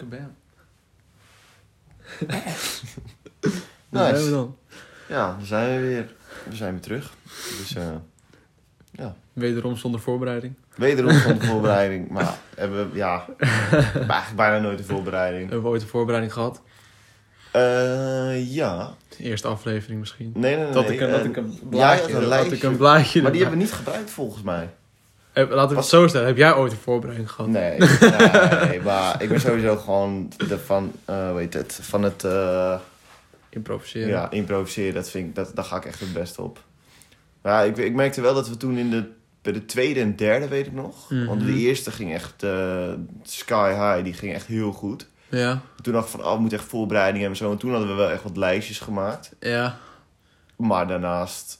Kabam. Nice. zijn we dan? Ja, dan zijn we weer. We zijn weer terug. Dus eh Wederom zonder voorbereiding. wederom van de voorbereiding. Maar hebben we, ja, eigenlijk bijna nooit een voorbereiding. Hebben we ooit een voorbereiding gehad? Eh ja. De eerste aflevering misschien. Nee, nee, nee. Dat ik, een, eh, dat ik een blaadje, een dat ik een blaadje Maar die hebben we niet gebruikt volgens mij. Eh, Laten we het zo stellen. Heb jij ooit een voorbereiding gehad? Nee, nee, maar ik ben sowieso gewoon de van, eh weet het, van het eh, Improviseren. ja, improviseren. Dat vind ik, dat, daar ga ik echt het beste op. Ja, ik, ik merkte wel dat we toen in de, bij de tweede en derde, weet ik nog. Mhm. Want de eerste ging echt eh, sky high, die ging echt heel goed. Ja. Toen dacht ik van, oh, we moeten echt voorbereiding hebben en zo. En toen hadden we wel echt wat lijstjes gemaakt. Ja. Maar daarnaast...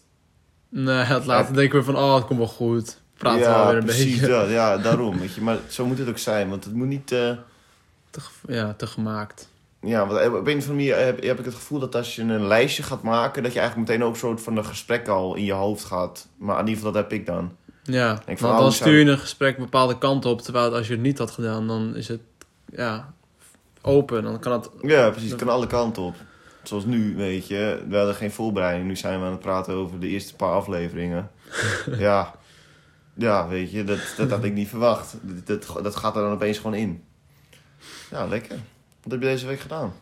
Nee, het later denken we van, oh, het komt wel goed. Praten ja, we alweer een precies beetje. dat. Ja, daarom. Weet je. Maar zo moet het ook zijn. Want het moet niet... eh, Te, ja, te gemaakt. Ja, want op een of andere manier heb, heb ik het gevoel dat als je een lijstje gaat maken, dat je eigenlijk meteen ook een soort van een gesprek al in je hoofd gaat. Maar in ieder geval, dat heb ik dan. Ja, want oh, dan stuur je een gesprek een bepaalde kant op. Terwijl als je het niet had gedaan, dan is het ja, open. Dan kan het... Ja, precies. Het kan alle kanten op. Zoals nu, weet je. We hadden geen voorbereiding. Nu zijn we aan het praten over de eerste paar afleveringen. ja. Ja, weet je. Dat, dat had ik niet verwacht. Dat, dat, dat gaat er dan opeens gewoon in. Ja, lekker. Wat heb je deze week gedaan?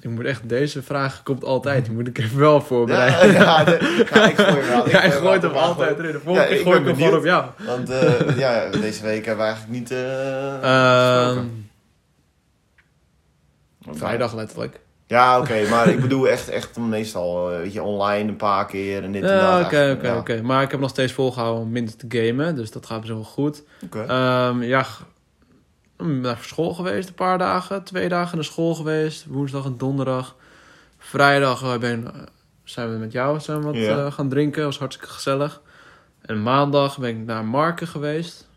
Ik moet echt, deze vraag komt altijd. Die moet ik even wel voorbereiden. Ja, ja, de- ja, ik gooi hem. Ja, gooi hem altijd erin. De volgende Ja, ik gooi ik hem gewoon op jou. Want eh, ja, deze week hebben we eigenlijk niet... gesproken. vrijdag letterlijk. Ja, oké, maar ik bedoel echt, echt meestal, eh, weet je, online een paar keer en dit en dat. Oké, oké, oké. Maar ik heb nog steeds volgehouden om minder te gamen. Dus dat gaat best wel goed. Oké. Ehm, ja, mm, naar school geweest een paar dagen. Twee dagen naar school geweest. Woensdag en donderdag. Vrijdag eh, ben, eh, zijn we met jou zijn we wat gaan drinken. was hartstikke gezellig. En maandag ben ik naar Marken geweest.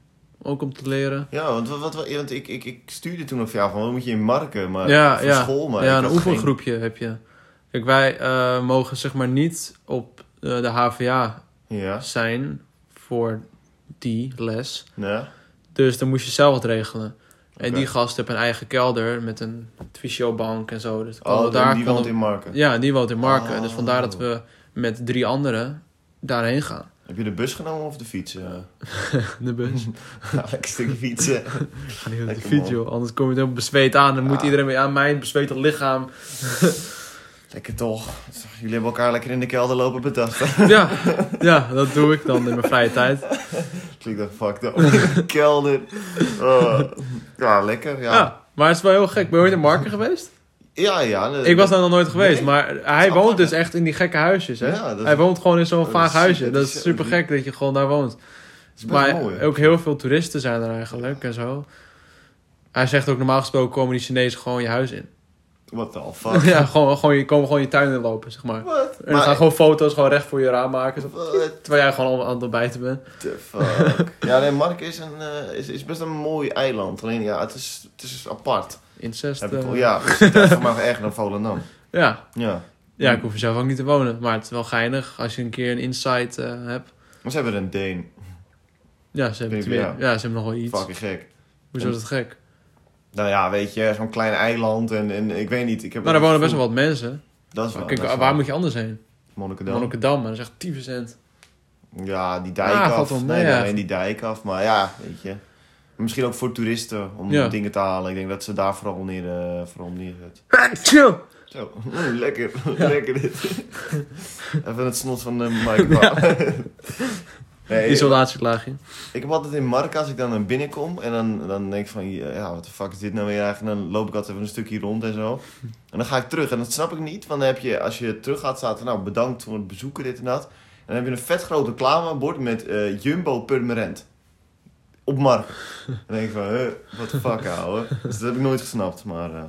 Ook om te leren. Ja, want, wat, wat, want ik, ik, ik stuurde toen op jou van, wat moet je in marken? Maar, ja, voor ja. school, maar ja, een geen- oefengroepje heb je. Kijk, wij eh, mogen zeg maar niet op eh, de HVA Ja, zijn voor die les. ja. Dus dan moest je zelf het regelen. En die gast heeft een eieigen kelder met een fysiobank en zo. Dus Oh, daar die woont op- in marken. Ja, die woont in Marken. Oh. Dus vandaar dat we met drie anderen daarheen gaan. Heb je de bus genomen of de fiets? eh? De bus. Lekker stukje fietsen. Ga niet de Lekker fiets, joh. Anders kom je helemaal bezweet aan. Dan moet Ja. iedereen weer aan mijn bezweten lichaam. lekker toch. Jullie hebben elkaar lekker in de kelder lopen betasten. Ja, ja, dat doe ik dan in mijn vrije tijd. Klinkt echt fucked up. De kelder. Oh. Ja, lekker. Ja. Ja, maar het is wel heel gek. Ben je ooit in Marken geweest? Ja. ja, de- Ik was daar nog nooit geweest, Nee? maar hij woont apart, dus echt in die gekke huisjes, hè? Ja, hij woont gewoon in zo'n vaag is- huisje. dat is- super gek dat je gewoon daar woont. Het is best Maar mooi. ook heel veel toeristen zijn er eigenlijk en zo. Hij zegt ook normaal gesproken komen die Chinezen gewoon je huis in. What the fuck? ja, gewoon, gewoon, je komen gewoon je tuin in lopen, zeg maar. What? En dan gaan gewoon foto's gewoon recht voor je raam maken. zo. Terwijl jij gewoon aan het ontbijten bent. the fuck? ja, nee, Mark is, een, eh, is, is best een mooi eiland. Alleen ja, het is, het is apart. Incest. Heb ik eh, al, ja, dus voor mij erger dan Volendam. ja. Ja. ja, ik hoef er zelf ook niet te wonen. Maar het is wel geinig als je een keer een insight eh, hebt. Maar ze hebben een Deen. Ja, ze hebben, twee, ja. ja. ze hebben nog wel iets. Fucking gek. Hoezo is dat gek? Nou ja, weet je, zo'n klein eiland en, en ik weet niet. Ik heb Maar daar wonen best wel wat mensen. Dat is wel. Kijk, dat is waar wel. moet je anders heen? Monnikendam. Monnikendam, maar dat is echt 10%. Ja, die dijk Ah, af. nee, ja. alleen die dijk af. Maar ja, weet je. Misschien ook voor toeristen om Ja. dingen te halen. Ik denk dat ze daar vooral neer, eh, vooral neerzet. Chill! Zo, mm, lekker. lekker dit. Even het snot van de Mike. nee, Isolatielaagje. ik heb altijd in Mark als ik dan naar binnen kom. En dan, dan denk ik van, ja, wat de fuck is dit nou weer eigenlijk? En dan loop ik altijd even een stukje rond en zo. En dan ga ik terug. En dat snap ik niet. Want dan heb je, als je terug gaat, staat er nou bedankt voor het bezoeken, dit en dat. En dan heb je een vet groot reclamebord met eh, Jumbo Permanent. Op Mark. dan denk ik van, huh, what the fuck, ouwe. Dus dat heb ik nooit gesnapt. Maar eh,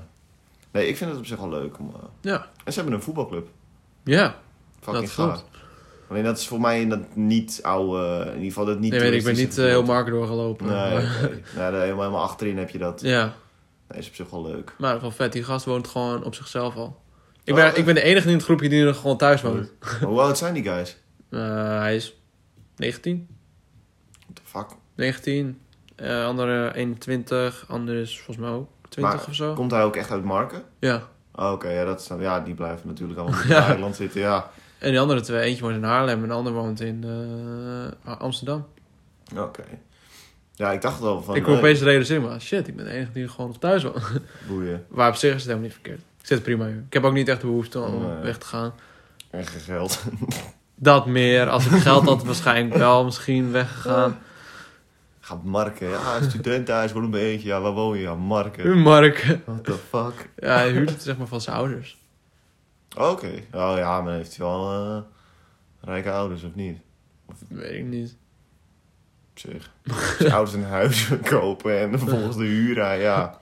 nee, ik vind het op zich wel leuk. Om, eh, Ja. En ze hebben een voetbalclub. Ja. Fucking Dat klopt. Alleen dat is voor mij dat niet oude, in ieder geval dat niet Nee, weet ik, ben niet eh, heel markt doorgelopen. Nee, nee, daar helemaal, helemaal achterin heb je dat. ja. Nee, is op zich wel leuk. Maar wel vet. Die gast woont gewoon op zichzelf al. Ik Oh, ben, ik ben de enige in het groepje die nog gewoon thuis woont. Hoe oud zijn die guys? Eh, hij is 19. What the fuck? 19. Eh, andere 21, andere is volgens mij ook 20 Maar of zo. Komt hij ook echt uit Marken? Ja. Oh, Oké, ja, dat is ja, die blijven natuurlijk allemaal in. Nederland zitten, ja. En die andere twee, eentje woont in Haarlem en de ander woont in eh, Amsterdam. Oké. Ja, ik dacht wel van... ik kom eh, opeens realiseren, maar shit, ik ben de enige die gewoon nog thuis woont. Boeien. Maar op zich is het helemaal niet verkeerd. Ik zit prima hier. Ik heb ook niet echt de behoefte om Nee. weg te gaan. En geen geld. Dat meer. Als ik geld had, waarschijnlijk wel misschien weggegaan. Ga op Marken. Ja, studentenhuis, woon een beetje. Ja, waar woon je? Ja, Marken. Mark. What the fuck? Ja, hij huurt het zeg maar van zijn ouders. Oké. Oh ja, maar heeft hij wel eh, rijke ouders of niet? Weet ik niet. Op zich. Zijn ouders een huis kopen en vervolgens de huur. Ja, ja.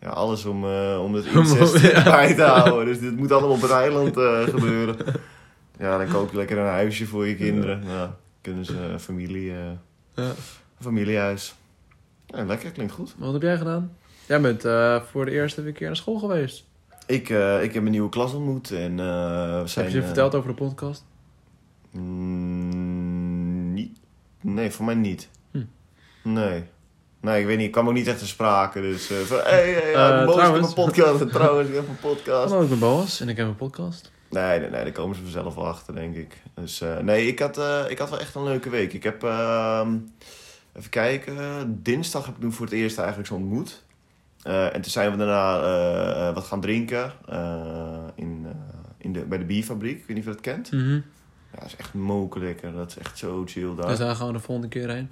Ja, alles om, eh, om het incest Ja. bij te houden. Dus dit moet allemaal op het eiland eh, gebeuren. Ja, dan koop je lekker een huisje voor je kinderen. Ja, kunnen ze een familie, eh, Ja. Familiehuis. Ja, lekker, klinkt goed. Wat heb jij gedaan? Jij bent eh, voor de eerste keer naar school geweest. Ik, eh, ik heb een nieuwe klas ontmoet en eh, zijn... heb je eh, verteld over de podcast? Mm, niet. Nee, voor mij niet. Hm. Nee. Nee, ik weet niet. Ik kwam ook niet echt te sprake. Dus eh van, hey, hey, ja, Eh, Boos, ik heb trouwens. een podcast. trouwens, ik heb een podcast. Hallo, ik ben Boas en ik heb een podcast. Nee, nee, nee, daar komen ze vanzelf achter, denk ik. Dus eh, nee, ik had, eh, ik had wel echt een leuke week. Ik heb, ehm, even kijken, dinsdag heb ik nu voor het eerst eigenlijk zo ontmoet. Eh, en toen zijn we daarna eh, eh, wat gaan drinken in, in de, bij de bierfabriek. Ik weet niet of je dat kent. Mhm. Ja, dat is echt moken lekker. Dat is echt zo chill daar. Dus daar gaan we de volgende keer heen.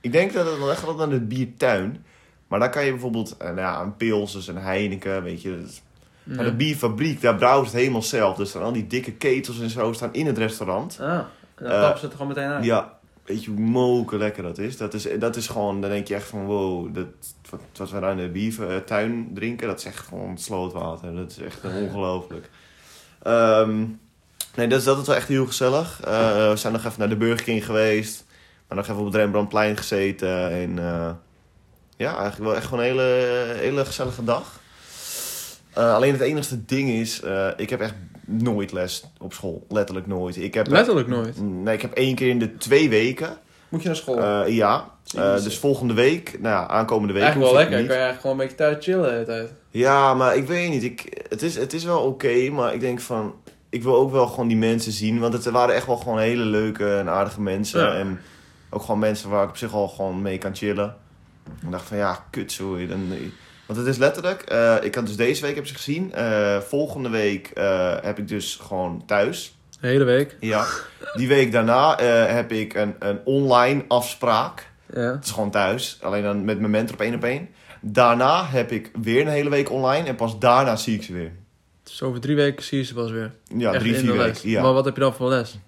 Ik denk dat het wel echt wel naar de biertuin. Maar daar kan je bijvoorbeeld nou ja, een Pilsers, een Heineken, weet je. Maar de bierfabriek, daar brouwen ze het helemaal zelf. Dus dan al die dikke ketels en zo staan in het restaurant. Ah, en dan tappen ze het gewoon meteen uit. Ja, weet je hoe lekker dat is? Dat is, dat is gewoon, dan denk je echt van wow, dat, wat, wat we daar in de biertuin drinken, dat is echt gewoon slootwater. Dat is echt ongelooflijk. Ehm, nee, dat is, dat wel echt heel gezellig. Eh, we zijn nog even naar de Burger King geweest. Maar nog even op het Rembrandtplein gezeten. En eh, ja, eigenlijk wel echt gewoon een hele, hele gezellige dag. Eh, alleen het enigste ding is, eh, ik heb echt nooit les op school. Letterlijk nooit. Ik heb, Letterlijk nooit. Nee, ik heb één keer in de twee weken. Moet je naar school? Eh, ja. Eh, dus volgende week, nou ja, aankomende week. eigenlijk wel lekker. niet. Kan je eigenlijk gewoon een beetje thuis chillen de hele tijd. Ja, maar ik weet niet. Ik, het, is, het is wel oké, maar ik denk van... Ik wil ook wel gewoon die mensen zien. Want het waren echt wel gewoon hele leuke en aardige mensen. Ja. En ook gewoon mensen waar ik op zich al gewoon mee kan chillen. Ik dacht van ja, kut sorry. Dan, want het is letterlijk... eh, ik had dus deze week heb ze gezien. Eh, volgende week eh, heb ik dus gewoon thuis. De hele week. Ja. Die week daarna heb ik een, een online afspraak. Ja. Het is gewoon thuis. Alleen dan met mijn mentor op één op één. Daarna heb ik weer een hele week online. En pas daarna zie ik ze weer. Dus over drie weken zie je ze pas weer. Ja, Echt drie, vier weken. Ja. Maar wat heb je dan voor les?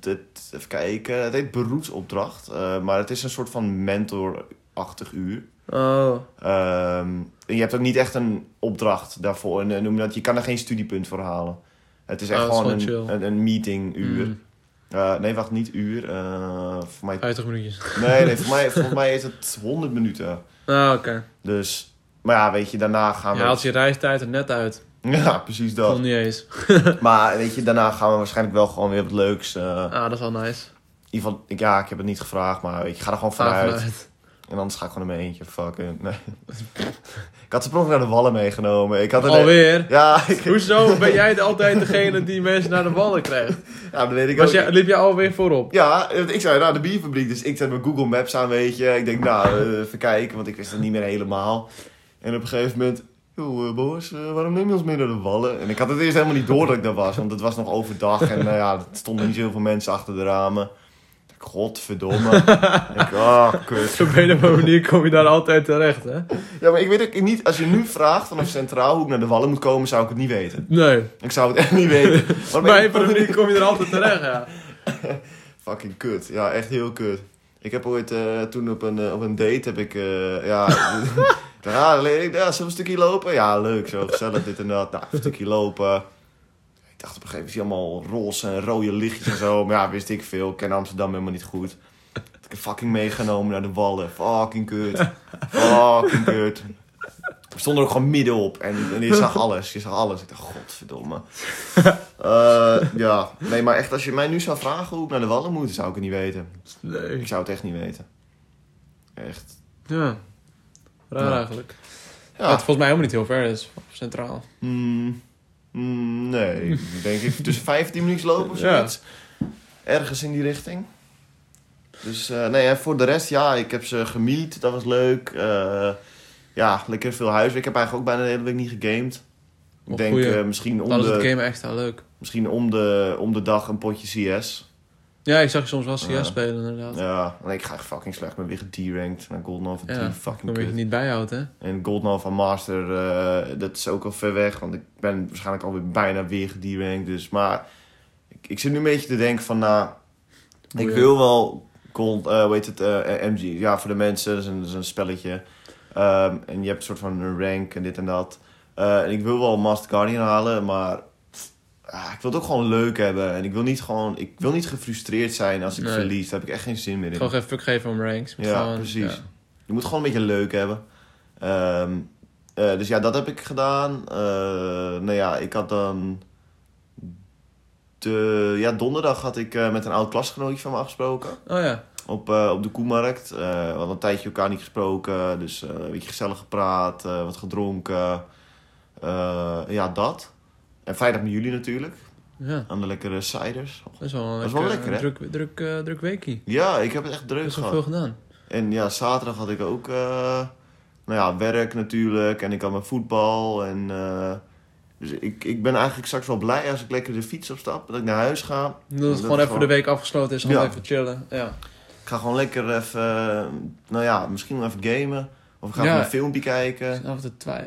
Dit, even kijken. Het heet beroepsopdracht. maar het is een soort van mentorachtig uur. Oh. Ehm, je hebt ook niet echt een opdracht daarvoor. En, eh, noem je, dat, je kan er geen studiepunt voor halen. Het is echt Oh, is gewoon een, een, een meetinguur. Mm, Eh, nee, wacht, niet uur. Eh, voor mij, 50 minuutjes. nee, nee, voor mij, volgens mij is het 100 minuten. Ah, oké. Dus, maar ja, weet je, daarna gaan Je we... haalt je reistijd er net uit. Ja, precies dat. Nog niet eens. Maar weet je, daarna gaan we waarschijnlijk wel gewoon weer wat leuks. Ah, dat is wel nice. in ieder geval, ja, ik heb het niet gevraagd, maar je, ik ga er gewoon Ah, vanuit. En anders ga ik gewoon in mijn eentje. Fuck it. Nee. ik had ze per naar de wallen meegenomen. Ik had er Alweer? Ja, ik, Hoezo ben jij altijd degene die mensen naar de wallen krijgt? ja, dat weet ik Was ook. jij, liep jij alweer voorop? Ja, ik zei, nou, de bierfabriek. Dus ik zet mijn Google Maps aan, weet je. Ik denk, nou, eh, even kijken, want ik wist het niet meer helemaal. En op een gegeven moment, joh, Boris, eh, waarom neem je ons mee naar de Wallen? En ik had het eerst helemaal niet door dat ik daar was, want het was nog overdag. En nou ja, er stonden niet zoveel mensen achter de ramen. Godverdomme. ik, ah, kut. Op een of manier kom je daar altijd terecht, hè? Ja, maar ik weet ook niet, als je nu vraagt vanaf Centraal hoe ik naar de Wallen moet komen, zou ik het niet weten. Nee. Ik zou het echt niet weten. Maar op een of andere manier kom je er altijd terecht, ja. Fucking kut. Ja, echt heel kut. Ik heb ooit eh, toen op een, eh, op een date heb ik, eh, ja, ja, ja, zullen we een stukje lopen? Ja, leuk, zo gezellig, dit en dat. Nou, een stukje lopen. Dacht op een gegeven moment, allemaal roze en rode lichtjes en zo. Maar ja, wist ik veel. Ik ken Amsterdam helemaal niet goed. Ik heb fucking meegenomen naar de Wallen. Fucking kut. Fucking kut. We stonden er ook gewoon middenop en, en je zag alles. Je zag alles. Ik dacht, godverdomme. Eh, ja, nee, maar echt, als je mij nu zou vragen hoe ik naar de Wallen moet, zou ik het niet weten. Nee. Ik zou het echt niet weten. Echt. Ja. Raar Ja. eigenlijk. Ja. Dat volgens mij helemaal niet heel ver is. Centraal. Mm, mm, nee, denk ik tussen 15 minuten lopen of Ja. zoiets. Ergens in die richting. Dus eh, nee, en voor de rest, ja, ik heb ze gemiet. Dat was leuk. Eh, ja, lekker veel huiswerk. Ik heb eigenlijk ook bijna de hele week niet gegamed. Ik denk eh, misschien, om Dat is het de, game extra leuk. misschien om de, om de dag een potje CS. Ja, ik zag je soms wel CS Ja. spelen inderdaad. Ja, nee, ik ga echt fucking slecht. Ik ben weer gederanked naar Golden Alpha 3. ja. Fucking Dan weet je kut. niet bijhoudt, hè? En Golden Alpha Master, eh, dat is ook al ver weg. Want ik ben waarschijnlijk alweer bijna weer gederanked. Dus, maar ik, ik zit nu een beetje te denken van, nou, ik wil wel Gold, eh hoe heet het, eh, MG. Ja, voor de mensen, dat is een, dat is een spelletje. Ehm, en je hebt een soort van een rank en dit en dat. Eh, en ik wil wel Master Guardian halen, maar ah, ik wil het ook gewoon leuk hebben. En ik wil niet gewoon, ik wil niet gefrustreerd zijn als ik Nee. verlies. Daar heb ik echt geen zin meer in. Gewoon geen fuck geven om ranks. Ja, gewoon- precies. ja. Je moet gewoon een beetje leuk hebben. Ehm, eh, dus ja, dat heb ik gedaan. Eh, nou ja, ik had dan... De, ja, donderdag had ik eh, met een oud klasgenootje van me afgesproken. Oh ja. Op, op de Koemarkt. We hadden een tijdje elkaar niet gesproken. Dus een beetje gezellig gepraat. wat gedronken. Ja, dat. En vrijdag met jullie natuurlijk. Ja. Aan de lekkere ciders. Dat is wel, een wel lekker, hè? druk, druk, eh, druk weekie. Ja, ik heb het echt druk gehad. veel gedaan. En ja, zaterdag had ik ook eh, nou ja, werk natuurlijk. En ik had mijn voetbal. En, eh, dus ik, ik ben eigenlijk straks wel blij als ik lekker de fiets opstap. Dat ik naar huis ga. Dat het Dat gewoon even gewoon- de week afgesloten is. Gewoon Ja. even chillen. Ja. Ik ga gewoon lekker even, nou ja, misschien wel even gamen. Of ik ga Ja. een filmpje kijken.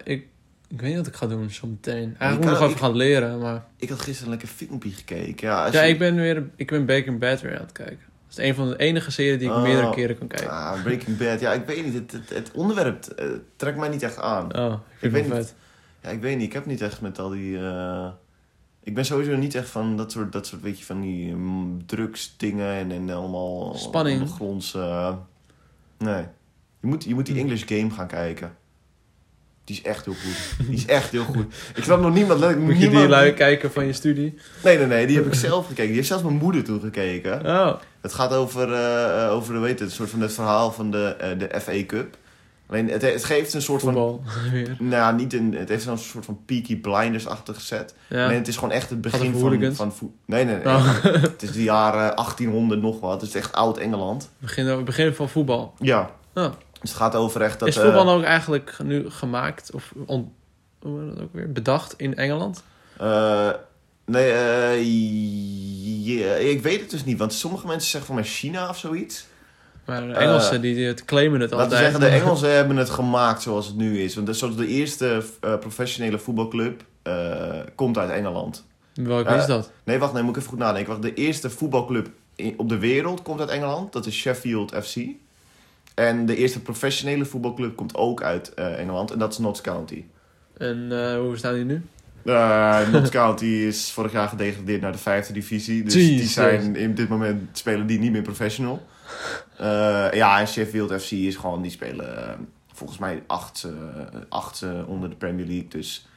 Ik, ik, weet niet wat ik ga doen zo meteen. Eigenlijk Ik moet ik nog even gaan leren. Maar... Ik had gisteren een lekker filmpje gekeken. Ja, als Ja, je- ik ben weer ik ben Bacon Bad weer aan het kijken. Dat is een van de enige series die ik Oh. meerdere keren kan kijken. Ah, Breaking Bad. Ja, ik weet niet. Het, het, het onderwerp eh, trekt mij niet echt aan. Oh, ik weet niet. Ja, ik weet niet. Ik heb niet echt met al die... eh, Ik ben sowieso niet echt van dat soort, dat soort weet je, van die mm, drugsdingen en, en allemaal... Spanning. Ondergronds... nee. Je moet, je moet die Hm. English Game gaan kijken. Die is echt heel goed. Die is echt heel goed. Ik snap nog niemand... Moet je die niemand- lui kijken van je studie? Nee, nee, nee. Die heb ik zelf gekeken. Die heeft zelfs mijn moeder toen gekeken. Oh, Het gaat over, eh, over weet het, een soort van het verhaal van de, eh, de FA Cup. Alleen het, het geeft een soort van... voetbal. weer. Nou, niet een, het heeft zo'n soort van Peaky Blinders-achtige set. Ja. Nee, het is gewoon echt het begin van, van voet. Nee, nee, nee. Oh. Het is de jaren 1800 nog wat. Het is echt oud Engeland. Begin, begin van voetbal. Ja. Oh. Dus het gaat over echt dat... is voetbal eh, ook eigenlijk nu gemaakt of on, hoe heet dat ook weer? bedacht in Engeland? eh, nee, eh, ik weet het dus niet. Want sommige mensen zeggen van mij China of zoiets. Maar de Engelsen die, die het claimen het Laten we altijd. zeggen, de Engelsen hebben het gemaakt zoals het nu is. Want dat is de eerste professionele voetbalclub komt uit Engeland. Welke is dat? Nee, wacht, nee, moet ik even goed nadenken. Wacht, de eerste voetbalclub in- op de wereld komt uit Engeland. Dat is Sheffield FC. En de eerste professionele voetbalclub komt ook uit eh, Engeland. En dat is Notts County. En eh, hoe staan die nu? Eh Notts County is vorig jaar gedegradeerd naar de vijfde divisie. Dus die zijn in dit moment spelen die niet meer professional. Ja, en Sheffield FC is gewoon, die spelen volgens mij achtste onder de Premier League. Dus.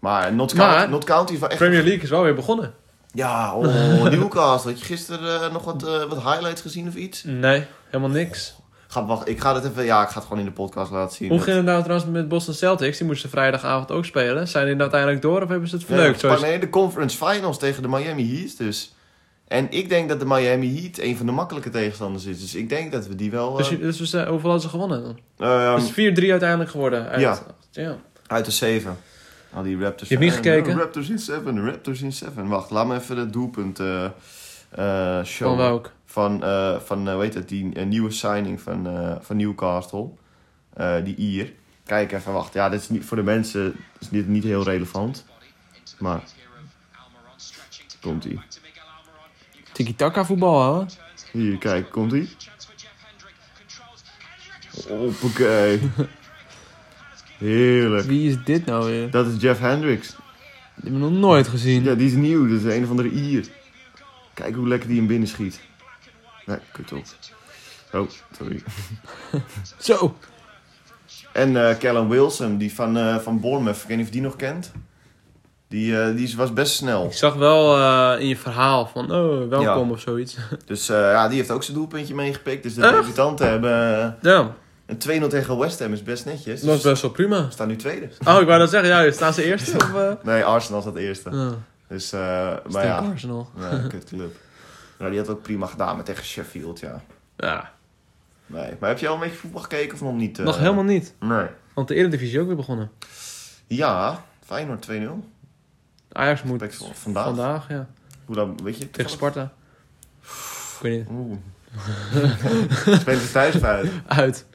Maar Notts County, County is wel echt. Premier League is wel weer begonnen. Ja, oh, Newcastle. Had je gisteren nog wat, wat highlights gezien of iets? Nee, helemaal niks. Ga, wacht, ik ga het even, ja, ik ga het gewoon in de podcast laten zien. Hoe ging het nou trouwens met Boston Celtics? Die moesten vrijdagavond ook spelen. Zijn die uiteindelijk door of hebben ze het verneukt? Ja, nee, de conference finals tegen de Miami Heat dus. En ik denk dat de Miami Heat een van de makkelijke tegenstanders is. Dus ik denk dat we die wel... Dus, eh, dus we zijn- hoeveel hadden ze gewonnen dan? ehm, Het is 4-3 uiteindelijk geworden. Uit, Ja. ja. uit de 7. Al die Raptors. Je hebt niet gekeken? Raptors in 7, Raptors in 7. Wacht, laat me even het doelpunt eh eh showen. Van welk? Van, eh, van eh, hoe heet het, die eh, nieuwe signing van, van Newcastle. Die Ier. Kijk even, wacht. Ja, dit is niet, voor de mensen is dit niet heel relevant. Maar, komt ie. Tiki-taka voetbal, hè? Hier, kijk, komt ie. Hoppakee. Heerlijk. Wie is dit nou weer? Dat is Jeff Hendricks. Die heb ik nog nooit gezien. Ja, die is nieuw. Dat is een of andere Ier. Kijk hoe lekker die hem binnen schiet. Nee, kut op. Oh, sorry. Zo. En eh Callum Wilson, die van, eh van Bournemouth. Ik weet niet of je die nog kent. Die, eh, die was best snel. Ik zag wel eh, in je verhaal van, oh, welkom Ja. of zoiets. Dus eh, ja, die heeft ook zijn doelpuntje meegepikt. Dus de debutanten hebben ja, een 2-0 tegen West Ham is best netjes. dat was best wel prima. we staan nu tweede. Oh, ik wou dat zeggen, ja, staan ze eerste? Of, eh? Nee, Arsenal staat eerste. Dus, eh, maar ja, Arsenal. nee, kutclub. Nou, die had ook prima gedaan met tegen Sheffield, ja. Ja, Nee. Maar heb je al een beetje voetbal gekeken of nog niet? eh? nog helemaal niet. Nee. Want de Eredivisie is ook weer begonnen. Ja, Feyenoord 2-0. Ajax moet vandaag. vandaag, ja. Hoe dan, weet je? Tegen Sparta. Ik weet niet. Oeh. Spelen ze thuis of uit? Uit.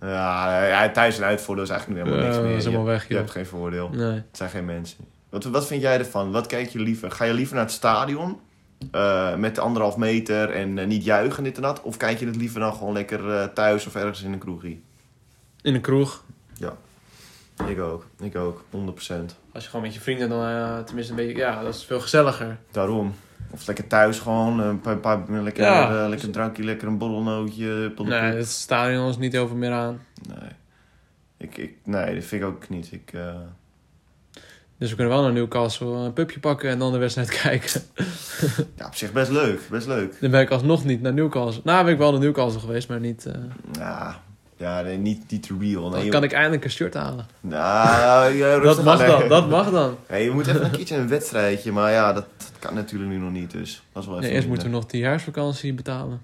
Ja, ja, thuis en uitvoordeel is eigenlijk nu helemaal niks meer. dat is helemaal je, weg, je joh. hebt geen voordeel. Nee. Het zijn geen mensen. Wat, wat vind jij ervan? Wat kijk je liever? Ga je liever naar het stadion eh, met de anderhalf meter en eh, niet juichen dit en dat? Of kijk je het liever dan gewoon lekker eh, thuis of ergens in een kroegie? In een kroeg. Ik ook. Ik ook. 100%. Als je gewoon met je vrienden dan eh, tenminste een beetje... Ja, dat is veel gezelliger. Daarom. Of lekker thuis gewoon. Een paar, paar lekker, Ja. lekker drankje, lekker een borrelnootje. Nee, het stadion is niet heel veel meer aan. Nee. Ik, ik, nee, dat vind ik ook niet. Ik, eh, Dus we kunnen wel naar Newcastle een pupje pakken en dan de wedstrijd kijken. ja, op zich best leuk. Best leuk. Dan ben ik alsnog niet naar Newcastle. Nou, ben ik wel naar Newcastle geweest, maar niet... eh, Ja, ja nee, niet, niet real. Nee, dan kan ik eindelijk een shirt halen. Nou, ja, Dat mag dan, nee. dat mag dan. Nee, je moet even een keertje een wedstrijdje, maar ja, dat, dat kan natuurlijk nu nog niet, dus dat is wel even Nee, eerst moeten we nog die herfstvakantie betalen.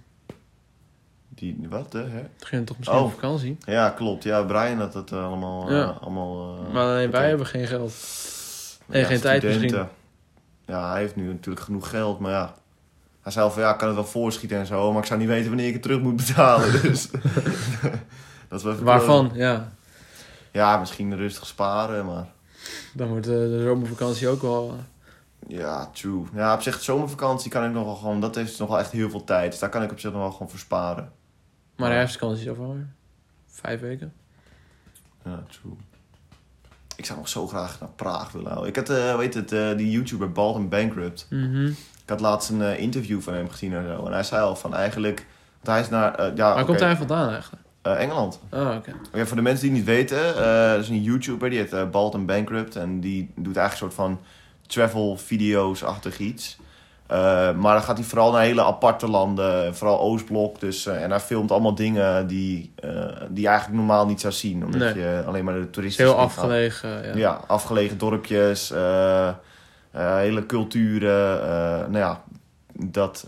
Die, wat, hè? ging toch misschien Oh. op vakantie. Ja, klopt. Ja, Brian had dat eh, allemaal... eh, allemaal Maar alleen wij hebben geen geld. En geen tijd misschien. Ja, hij heeft nu natuurlijk genoeg geld, maar ja. Hij zei al van, ja, ik kan het wel voorschieten en zo, maar ik zou niet weten wanneer ik het terug moet betalen, dus... dat is wel even Waarvan? Ja. Ja, misschien rustig sparen, maar... Dan wordt de, de zomervakantie ook wel... eh, Ja, true. Ja, op zich, de zomervakantie kan ik nog wel gewoon... Dat heeft nog wel echt heel veel tijd, dus daar kan ik op zich nog wel gewoon voor sparen. Maar de Ja. herfstvakantie is over vijf weken. Ja, true. Ik zou nog zo graag naar Praag willen. houden. Ik had, eh weet het, eh, die YouTuber Balden Bankrupt. Mhm. Ik had laatst een eh, interview van hem gezien en zo. En hij zei al van eigenlijk... Want hij is naar... eh, ja, Waar komt hij vandaan eigenlijk? eh, Engeland. Oh, oké. Oké, voor de mensen die het niet weten, eh dat is een YouTuber, die heet eh Balton Bankrupt. En die doet eigenlijk een soort van travel video's-achtig iets. Eh, maar dan gaat hij vooral naar hele aparte landen, vooral Oostblok. Dus, eh, en hij filmt allemaal dingen die, eh, die je eigenlijk normaal niet zou zien. Omdat Nee. je alleen maar de toeristen heel afgelegen. Ja. Ja. afgelegen dorpjes, hele culturen. nou ja, dat...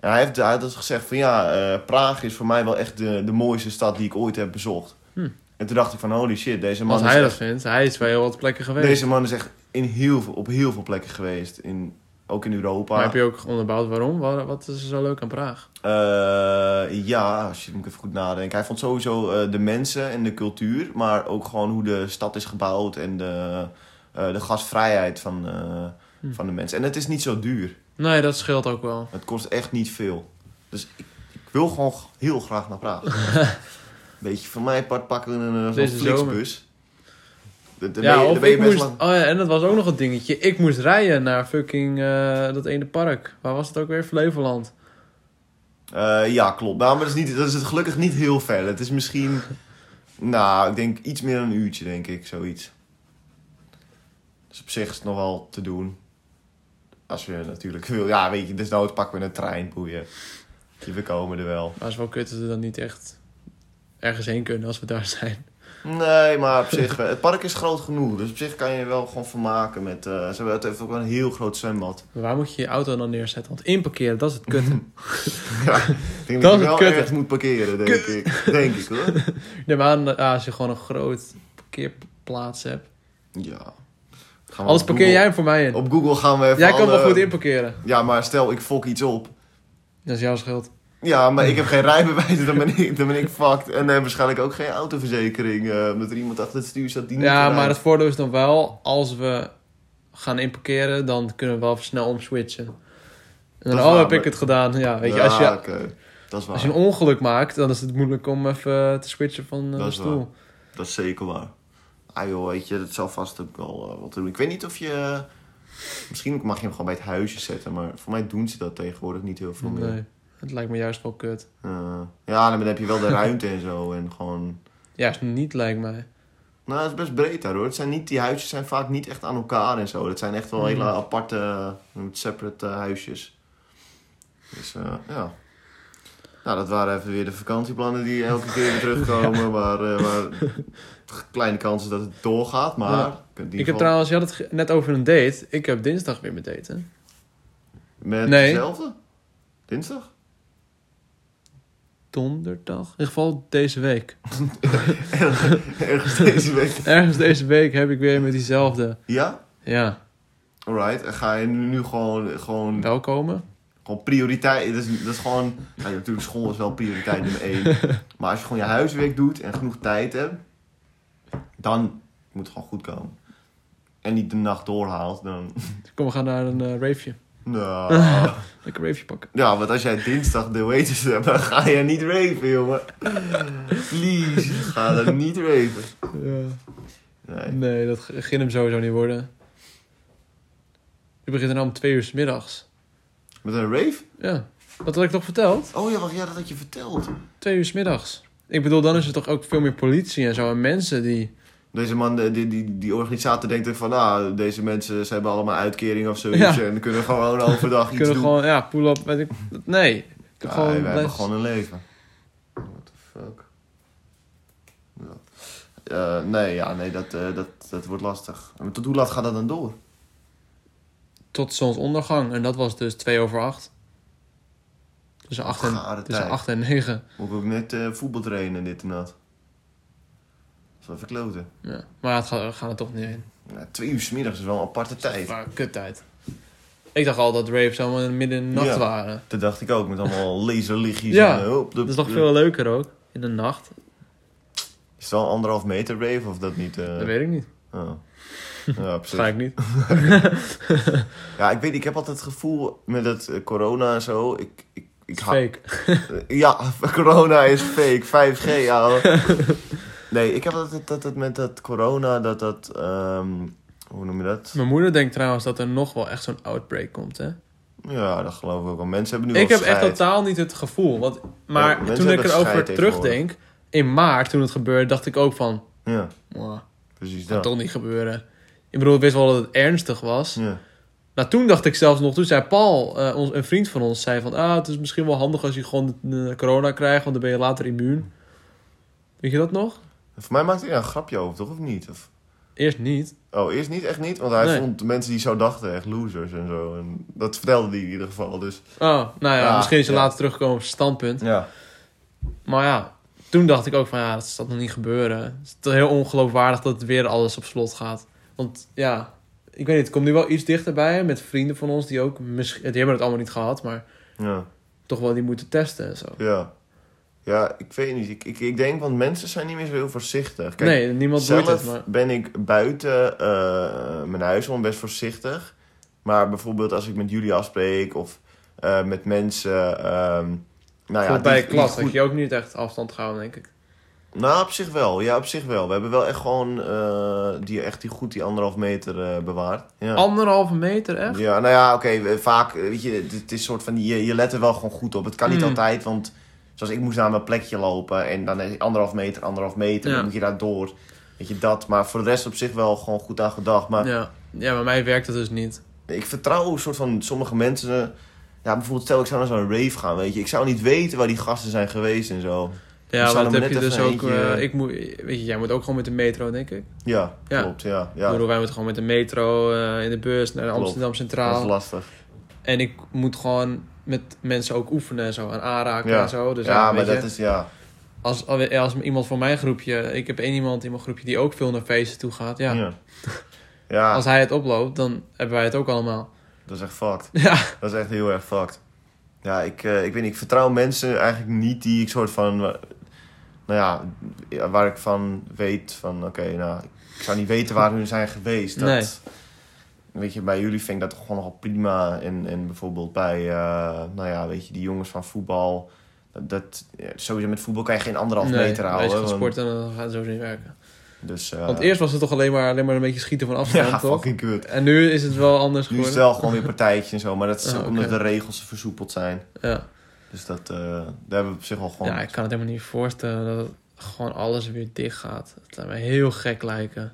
en hij heeft, hij had gezegd van ja, Praag is voor mij wel echt de, de mooiste stad die ik ooit heb bezocht. Hm. En toen dacht ik van holy shit, deze man, Als is hij dat vindt. Hij is bij heel wat plekken geweest. deze man is echt in heel veel, op heel veel plekken geweest. In, ook in Europa. Maar heb je ook onderbouwd waarom? Waar- Wat is er zo leuk aan Praag? Eh, ja, als je moet ik even goed nadenken. Hij vond sowieso eh, de mensen en de cultuur, maar ook gewoon hoe de stad is gebouwd en de, eh, de gastvrijheid van, Hm. van de mensen. En het is niet zo duur. Nee, dat scheelt ook wel. Het kost echt niet veel. Dus ik, ik wil gewoon heel graag naar Praag. Beetje van mij part pakken een een Deze Flixbus. Dan- dan ben Ja, je- dan of ben je ik best moest... lang- Oh ja, en dat was ook nog een dingetje. Ik moest rijden naar fucking eh, dat ene park. Waar was het ook weer? Flevoland. Eh, ja, klopt. Nou, maar dat is, niet, dat is het gelukkig niet heel ver. Het is misschien, nou, ik denk iets meer dan een uurtje, denk ik, zoiets. Dus op zich is het nog wel te doen. Als je natuurlijk wil. Ja, weet je, desnoods pakken we een trein, boeien. We komen er wel. Maar het is wel kut dat we dan niet echt ergens heen kunnen als we daar zijn. Nee, maar op zich, eh, het park is groot genoeg. Dus op zich kan je je wel gewoon vermaken met... eh, ze hebben, het heeft ook wel een heel groot zwembad. Maar waar moet je je auto dan neerzetten? Want inparkeren, dat is het kut. Ja, ik denk Dat dat, is je wel kutte. ergens moet parkeren, denk ik. Denk ik, hoor. nee, maar ja, als je gewoon een groot parkeerplaats hebt. Ja. Op parkeer Google- jij hem voor mij in. Op Google gaan we even Jij kan wel goed inparkeren. Ja, maar stel ik fok iets op. Dat is jouw schuld. Ja, maar ik heb geen rijbewijs, dan ben ik, dan ben ik fucked. En uh, waarschijnlijk ook geen autoverzekering. eh, omdat er iemand achter het stuur zat die niet Ja, maar het voordeel is dan wel, als we gaan inparkeren, dan kunnen we wel snel omswitchen. En dan, oh, waar, heb ik het gedaan. Ja, weet je, Ja, als je. Dat is waar. als je een ongeluk maakt, dan is het moeilijk om even te switchen van eh, Dat is stoel. Dat is zeker waar. Ah joh, weet je, dat zal vast ook wel eh, wat doen. Ik weet niet of je... Misschien mag je hem gewoon bij het huisje zetten. Maar voor mij doen ze dat tegenwoordig niet heel veel meer. Nee, het lijkt me juist wel kut. Eh, ja, dan heb je wel de ruimte en zo. En gewoon... Juist niet, lijkt mij. Nou, het is best breed daar hoor. Het zijn niet, die huisjes zijn vaak niet echt aan elkaar en zo. Het zijn echt wel Mhm. hele aparte, uh, separate uh, huisjes. Dus uh, ja. Nou, dat waren even weer de vakantieplannen die elke keer weer terugkomen. waar, uh, waar kleine kans is dat het doorgaat, maar... Ja. Ik heb geval- trouwens, je had het net over een date. Ik heb dinsdag weer mijn date, hè? Met Nee. dezelfde? Dinsdag? Donderdag? In ieder geval deze week. Ergens deze week. Ergens deze week heb ik weer met diezelfde. Ja? Ja, Alright. En ga je nu, gewoon, gewoon, welkomen. gewoon prioriteit... Dat is, dat is gewoon... Nou, ja, natuurlijk, school is wel prioriteit nummer één. Maar als je gewoon je huiswerk doet en genoeg tijd hebt... Dan moet het gewoon goed komen. En niet de nacht doorhaalt, dan... Kom, we gaan naar een eh raveje. Nou... Lekker raveje pakken. Ja, want als jij dinsdag de waiters hebt, dan ga je niet raven, jongen. Please, ga dan niet raven. Ja. Nee. Nee, dat ging hem sowieso niet worden. Je begint er nou om twee uur 's middags. Met een rave? Ja, wat had ik toch verteld? Oh ja, wacht, ja, dat had je verteld. Twee uur 's middags. Ik bedoel, dan is er toch ook veel meer politie en zo. En mensen die... Deze man, die, die, die organisator denkt van, nou, deze mensen ze hebben allemaal uitkering of zoiets. Ja. En kunnen gewoon overdag iets kunnen doen. gewoon, ja, pull-up, weet ik... Nee. Ja, gewoon wij hebben gewoon een leven. What the fuck? Ja. Eh, nee, ja, nee, dat, eh, dat, dat wordt lastig. Maar tot hoe laat gaat dat dan door? Tot zonsondergang. En dat was dus twee over acht. Tussen acht en, Gare tussen acht en negen. Moet ik ook net eh, voetbal trainen en dit en dat. Dat is wel verkloten. Ja. Maar het gaat, we gaan er toch niet heen. Ja, twee uur 's middags is wel een aparte tijd. Maar kuttijd. Ik dacht al dat raves allemaal midden in de nacht Ja. waren. Dat dacht ik ook, met allemaal laserlichtjes. Ja, en, hop, Dat is toch veel leuker ook. In de nacht. Is het wel anderhalf meter rave of dat niet? eh? Dat weet ik niet. Oh. Ja, precies. Ga ik niet. Ja, ik weet, ik heb altijd het gevoel met het eh, corona en zo. Ik, ik, ik ha- Fake. Ja, corona is fake. 5G, ja. Nee, ik heb altijd dat het met dat corona, dat dat, ehm, hoe noem je dat? Mijn moeder denkt trouwens dat er nog wel echt zo'n outbreak komt, hè? Ja, dat geloof ik ook wel. Mensen hebben nu Ik heb echt totaal niet het gevoel. Want, maar toen ik erover terugdenk, in maart toen het gebeurde, dacht ik ook van, Ja, "Mwah, precies dat. toch niet gebeuren. Ik bedoel, ik wist wel dat het ernstig was. Ja. Nou, toen dacht ik zelfs nog, toen zei Paul, eh, ons, een vriend van ons, zei van, ah, het is misschien wel handig als je gewoon corona krijgt, want dan ben je later immuun. Weet je dat nog? Voor mij maakte hij een grapje over, toch? Of niet? Of... Eerst niet. Oh, eerst niet, echt niet? Want hij Nee. vond de mensen die zo dachten echt losers en zo. En dat vertelde hij in ieder geval, dus... Oh, nou ja, Ja, misschien is ja. later teruggekomen op zijn standpunt. Ja. Maar ja, toen dacht ik ook van ja, dat zal nog niet gebeuren. Het is toch heel ongeloofwaardig dat het weer alles op slot gaat. Want ja, ik weet niet, het komt nu wel iets dichterbij met vrienden van ons die ook misschien, die hebben het allemaal niet gehad, maar Ja. toch wel die moeten testen en zo. Ja. Ja, ik weet niet. Ik, ik, ik denk, want mensen zijn niet meer zo heel voorzichtig. Kijk, nee, niemand doet zelf het, maar ben ik buiten eh, mijn huis gewoon best voorzichtig. Maar bijvoorbeeld als ik met jullie afspreek of eh, met mensen... ehm nou ja, bij klas had goed- je ook niet echt afstand gehouden, denk ik. Nou, op zich wel. Ja, op zich wel. We hebben wel echt gewoon eh, die, echt die goed die anderhalf meter bewaard. Ja. Anderhalve meter, echt? Ja, nou ja, oké. vaak, weet je, het, het is soort van, je, je let er wel gewoon goed op. Het kan niet Mm. altijd, want zoals ik moest naar mijn plekje lopen en dan is anderhalf meter, anderhalf meter, Ja. dan moet je daar door. Weet je, dat. Maar voor de rest op zich wel gewoon goed aan gedacht. Maar Ja. ja, bij mij werkt het dus niet. ik vertrouw een soort van sommige mensen. Ja, bijvoorbeeld stel ik zou naar zo'n rave gaan, weet je. Ik zou niet weten waar die gasten zijn geweest en zo. Ja, dat maar heb je dus ook. eentje- eh, ik moet, weet je, jij moet ook gewoon met de metro, denk ik. Ja, Ja. klopt, ja. Ik ja. bedoel, wij moeten gewoon met de metro eh, in de bus naar Klopt. Amsterdam Dat Centraal. is lastig. En ik moet gewoon met mensen ook oefenen en zo. En aanraken Ja. en zo. Dus ja, maar dat je, is, ja. als, als iemand van mijn groepje... Ik heb één iemand in mijn groepje die ook veel naar feesten toe gaat. Ja, Ja. Ja, als hij het oploopt, dan hebben wij het ook allemaal. dat is echt fucked. Ja, Dat is echt heel erg fucked. Ja, ik, eh, ik weet niet, ik vertrouw mensen eigenlijk niet die ik soort van, eh, nou ja, ja, waar ik van weet van, oké, nou, ik zou niet weten waar hun zijn geweest. Dat, Nee. Weet je, bij jullie vind ik dat toch gewoon nogal prima. En, en bijvoorbeeld bij, eh, nou ja, weet je, die jongens van voetbal. Dat, dat, sowieso met voetbal kan je geen anderhalf nee, meter als je houden. gaat want- sporten, dan gaat het zo niet werken. dus, eh, Want eerst was het toch alleen maar, alleen maar een beetje schieten van afstand, ja, toch? fucking kut. En nu is het wel anders Nu is het geworden. wel gewoon weer partijtje en zo, maar dat is Ah, omdat de regels versoepeld zijn. Ja. Dus dat, eh, daar hebben we op zich wel gewoon... ja, ik kan het helemaal niet voorstellen. Dat, gewoon alles weer dicht gaat. Het zou me heel gek lijken.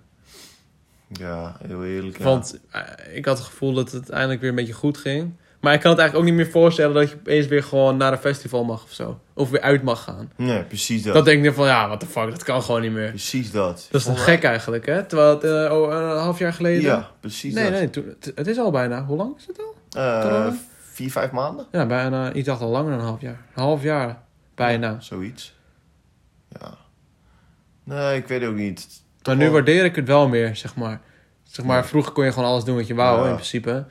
Ja, heel eerlijk. Ja. Want eh, ik had het gevoel dat het eindelijk weer een beetje goed ging. Maar ik kan het eigenlijk ook niet meer voorstellen dat je opeens weer gewoon naar een festival mag of zo. Of weer uit mag gaan. Nee, precies dat. Dat denk ik van, ja, what the fuck, dat kan gewoon niet meer. Precies dat. Dat is toch gek eigenlijk, hè? Terwijl het eh, oh, een half jaar geleden... Ja, precies nee, dat. nee, toen, het, is al bijna. Hoe lang is het al? Eh, Corona? vier, vijf maanden? Ja, bijna. Ik dacht al langer dan een half jaar. Een half jaar. Bijna. Zoiets. Ja. Nee, ik weet ook niet. Maar nu waardeer ik het wel meer, zeg maar. Zeg maar, vroeger kon je gewoon alles doen wat je wou, Ja. in principe.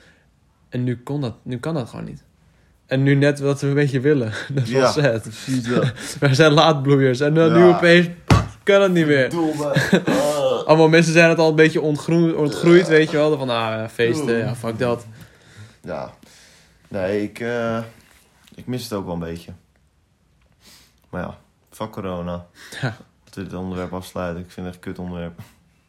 En nu, kon dat, nu kan dat gewoon niet. En nu net wat we een beetje willen. Dat is wel Ja. Precies dat. We zijn laadbloeiers. En dan nu opeens kan het niet meer. Ah. Allemaal mensen zijn het al een beetje ontgroeid, ontgroeid weet je wel. Van, ah, feesten, ja, fuck dat. Ja. Nee, ik, eh, ik mis het ook wel een beetje. Maar ja, fuck corona. Ja. We dit onderwerp afsluiten. Ik vind het echt kut onderwerp.